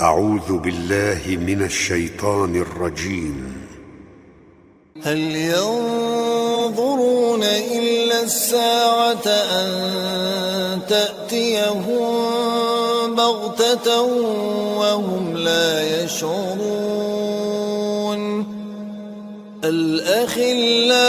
أعوذ بالله من الشيطان الرجيم. هل ينظرون إلا الساعة أن تأتيهم بغتة وهم لا يشعرون؟ الأخلاء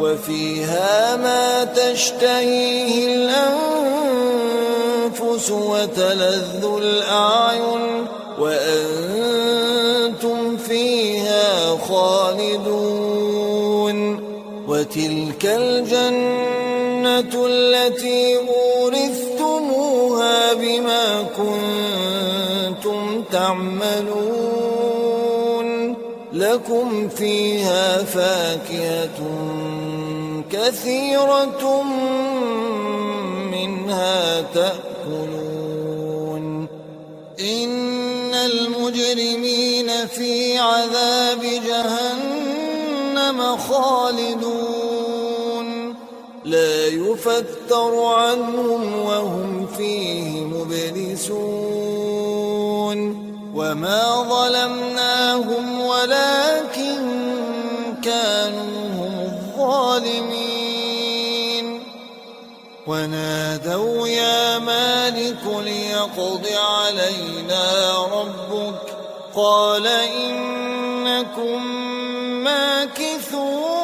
وفيها ما تشتهيه الأنفس وتلذ الأعين وأنتم فيها خالدون وتلك الجنة التي أورثتموها بما كنتم تعملون لكم فيها فاكهة كثيرة منها تأكلون. إن المجرمين في عذاب جهنم خالدون. لا يفتر عنهم وهم فيه مبلسون. وما ظلمناهم ولكن كانوا هم الظالمين ونادوا يا مالك ليقض علينا ربك قال إنكم ماكثون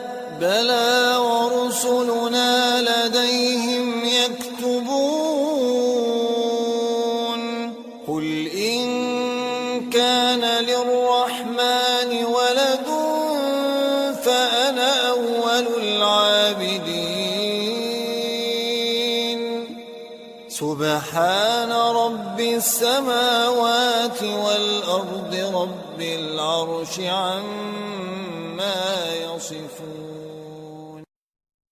بلى ورسلنا لديهم يكتبون. قل إن كان للرحمن ولد فأنا أول العابدين. سبحان رب السماوات والأرض رب العرش عما يصفون.